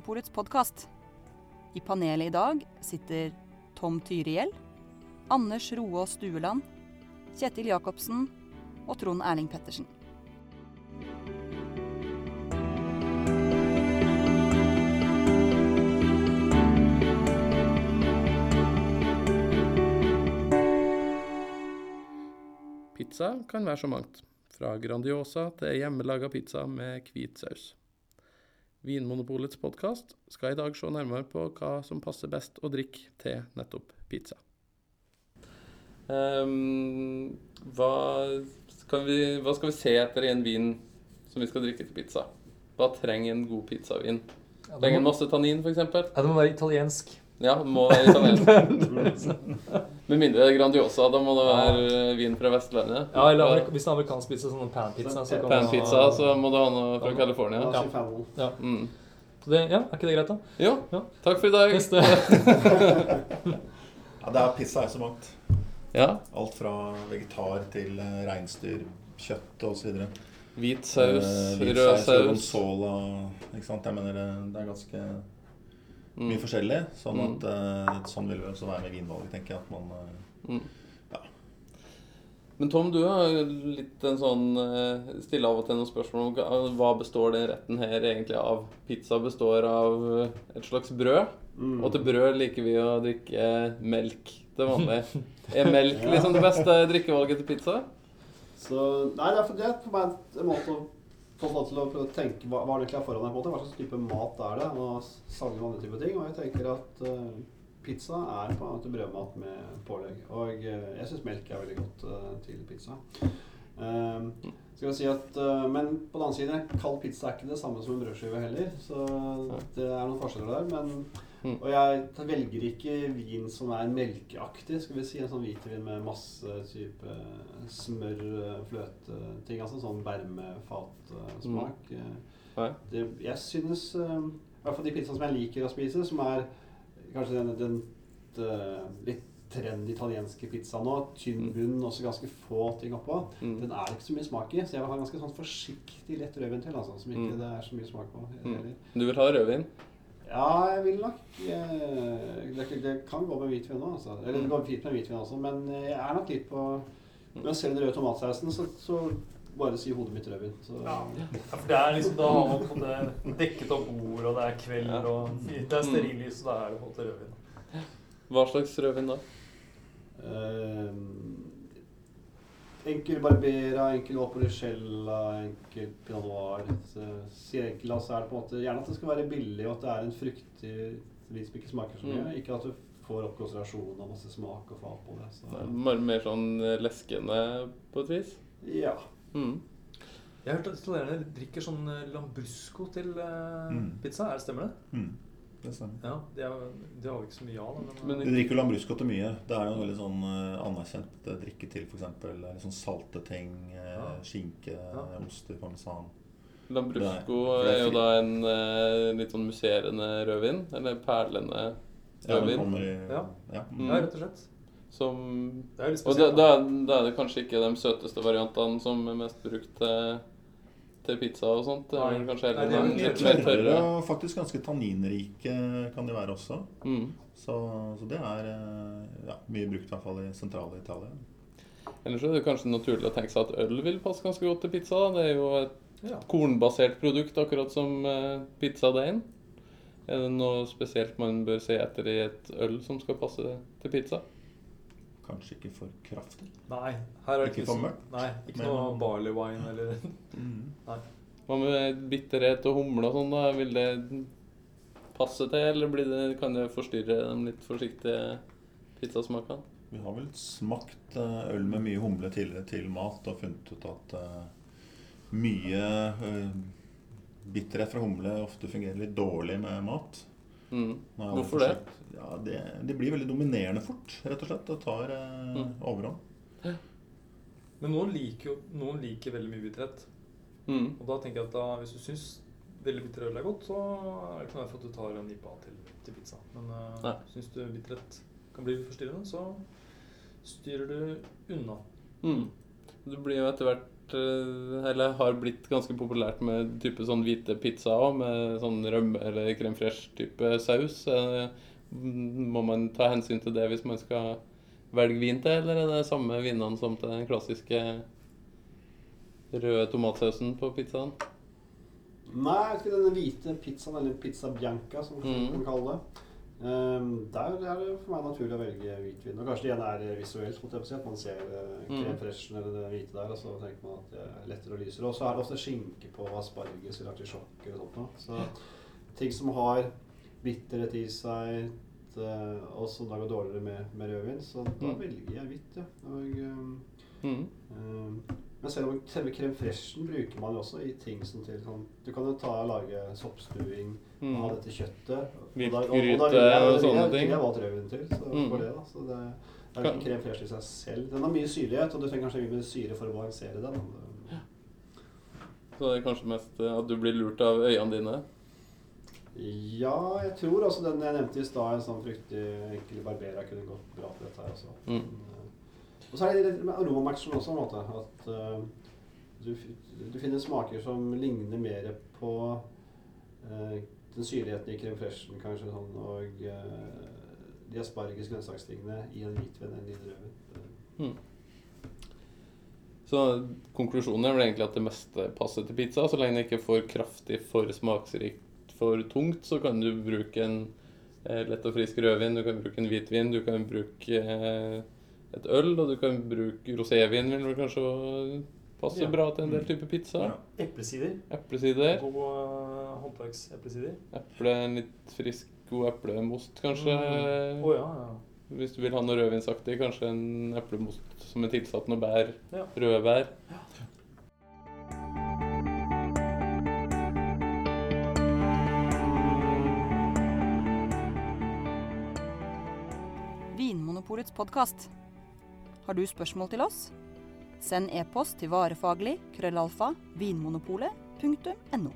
Vinmonopolets podkast. I panelet i dag sitter Tom Tyriell, Anders Roås Stueland, Kjetil Jacobsen og Trond Erling Pettersen. Pizza kan være så mangt. Fra Grandiosa til hjemmelaga pizza med hvit saus. Vinmonopolets podkast skal i dag se nærmere på hva som passer best å drikke til nettopp pizza. Um, hva, skal vi, hva skal vi se etter i en vin som vi skal drikke til pizza? Hva trenger en god pizzavin? Trenger den må, masse tannin, f.eks.? ja, det må være italiensk. Ja, det må være italiensk. Med mindre det er Grandiosa, da må det være vin fra Vestlandet. Ja, eller amerik hvis en amerikaner pizza, sånn panpizza. Så kan Panpizza, ha- så må du ha noe fra California. Ja. Ja. Mm. Så det, ja, er ikke det greit, da? Jo, Ja. takk for i dag. Neste. Ja, det er pizza er så mangt. Ja, Alt fra vegetar til reinsdyrkjøtt reinsdyr, kjøtt osv. hvit saus, hvit rød saus, saus. gorgonzola Ikke sant. Jeg mener det, det er ganske mye Mm. forskjellig. Sånn Mm. at uh, sånn vil det også være med vinvalget, tenker jeg. At man uh, Mm. Ja. Men Tom, du har litt en sånn uh, Stille av og til noen spørsmål om hva- består den retten her egentlig av. Pizza består av et slags brød, Mm. og til brød liker vi å drikke melk til vanlig. Er melk liksom det beste drikkevalget til pizza? Så, nei, det er for, det på meg en måte å få folk til å prøve å tenke hva, hva det egentlig er foran deg. på det. Hva slags type mat er det? Sanger og andre typer ting. Og jeg tenker at uh, pizza er på en måte brødmat med pålegg. Og uh, jeg syns melk er veldig godt uh, til pizza. Ehm, skal si at, uh, men på den andre siden, kald pizza er ikke det samme som en brødskive heller. Så det er noen forskjeller der. Men, Mm. og jeg velger ikke vin som er melkeaktig. Skal vi si En sånn hvitvin med masse type smør, eh, fløte, ting. Altså sånn bermefatsmak. Nei. Det, jeg synes uh, I hvert fall de pizzaene som jeg liker å spise, som er kanskje den, den, den litt trendy italienske pizza nå, tynn bunn og så ganske få ting oppå, Mm. den er det ikke så mye smak i. Så jeg vil ha ganske sånn forsiktig lett rødvin til, altså, som ikke Mm. det er så mye smak på. Mm. heller. Du vil ha rødvin? Ja, jeg vil nok eh, det, det kan gå med hvitvin òg, altså. Eller det går fint med hvitvin også, men jeg er nok litt på Når jeg ser den røde tomatsausen, så, så bare sier hodet mitt rødvin. Så, Ja. Ja, for det er liksom, Da har man på det dekket opp bord, og det er kveld, Ja. og det er stearinlys, og da er det på en måte rødvin. Hva slags rødvin da? Eh, enkel barbera, enkel vaporicella, enkel pinot noir. Sier enkel, er det på en måte gjerne at det skal være billig, og at det er en fruktig vin som ikke smaker så mye. Mm. Ikke at du får opp konsentrasjonen og masse smak og fat på det. Så, Bare mer sånn leskende på et vis? ja. Mm. Jeg har hørt at italienere drikker sånn eh, lambrusco til uh, Mm. pizza. Er det Stemmer det? mm, Det stemmer. Ja, Det, er, det har vi ikke så mye av. da, Men, Men- De drikker jo lambrusco til mye. Det er jo en veldig sånn eh, anerkjent eh, drikke til f.eks. Sånn salte ting. eh, Ja. Skinke, Ja. oster, parmesan. Lambrusco er er jo da en eh, litt sånn musserende rødvin. Eller perlende Ja, rødvin. kommer i Ja. ja. Mm. ja, rett og slett. Som Det er litt Og da, da, da er det kanskje ikke de søteste variantene som er mest brukt til, til pizza og sånt. Det er vel Nei. kanskje Nei, heller det er de jo litt litt mer Tørre tørre. og faktisk ganske tanninrike kan de være også. Mm. Så, så det er eh, ja, mye brukt i hvert fall i sentrale Italia. Ellers er det kanskje naturlig å tenke seg at øl vil passe ganske godt til pizza. Da. Det er jo et Ja. kornbasert produkt, akkurat som eh, pizzadeigen. Er det noe spesielt man bør se etter i et øl som skal passe til pizza? Kanskje ikke for kraftig. Nei, her er det Ikke ikke, for så- mørkt, Nei, ikke men- noe barley wine eller Hva med bitterhet og humle og sånn? da? Vil det passe til, eller blir det, kan det forstyrre de litt forsiktige pizzasmakene? Vi har vel smakt eh, øl med mye humle tidligere til mat og funnet ut at eh, mye eh, bitterhet fra humle ofte fungerer litt dårlig med mat. Mm. Hvorfor det? Ja, det? De blir veldig dominerende fort, rett og slett. Og tar eh, Mm. overhånd. Men noen liker jo noen liker veldig mye bitterhet. Mm. Og da tenker jeg at da, hvis du syns veldig bitter øl er godt, så er det ikke noe for at du tar en nippa til, til pizza. Men uh, syns du bitterhet kan bli forstyrrende, så styrer du unna. Mm. Du blir jo etter hvert eh, eller har blitt ganske populært med type sånn hvite pizza òg, med sånn rømme- eller crème fresh-type saus. Eh, Må man ta hensyn til det hvis man skal velge vin til, eller er det samme vinene som til den klassiske røde tomatsausen på pizzaen? Nei, jeg vet ikke denne hvite pizzaen, eller pizza bianca, som man Mm. kan kalle det. Um, der er det for meg naturlig å velge hvitvin. Og kanskje det igjen er visuelt, måtte jeg på si, at man ser uh, Mm. freshen eller det hvite der, og så tenker man at det er lettere og lysere. Og så er det ofte skinke på asparges eller artisjokker og sånt noe. Så ting som har bitterhet i seg, eh, og som da går dårligere med, med rødvin, så da Mm. velger jeg hvitt, ja. Og, um, Mm. Um, men selve, selve crème freshen bruker man jo også i ting som til sånn Du kan jo ta og lage soppstuing mm. Mm. dette kjøttet. da- og- og sånne ting. Jeg valgt rødvin til, så Mm. for det da. Så det, det er ikke crème fresh i seg selv. Den har mye syrlighet, og du trenger kanskje mye syre for å balansere den. Så det er kanskje mest eh, at du blir lurt av øynene dine. Ja, jeg tror også den jeg nevnte i stad, en sånn fruktig enkel barbera, kunne gått bra til dette her også. Mm. Og så er det litt med aromamatchen også, på en måte. At uh, du, du finner smaker som ligner mer på uh, den syrligheten i crème freshen, kanskje, sånn, og uh, de asparges grønnsakstingene i en hvitvin enn i en rødvin. Så konklusjonen er vel egentlig at det meste passer til pizza. Så lenge det ikke er for kraftig, for smaksrikt, for tungt, så kan du bruke en lett og frisk rødvin, du kan bruke en hvitvin, du kan bruke et øl, og du kan bruke rosévin vil kanskje passe Ja. bra til en del type pizza. Ja. Eplesider. Eplesider. God uh, håndverkseplesider. Eple, en litt frisk, god eplemost, kanskje. Mm. Oh, ja, ja. Hvis du vil ha noe rødvinsaktig, kanskje en eplemost som er tilsatt noe bær. Ja. Røde bær. Vinmonopolets podkast. Har du spørsmål til oss? Send e-post til varefaglig krøllalfa vinmonopolet.no.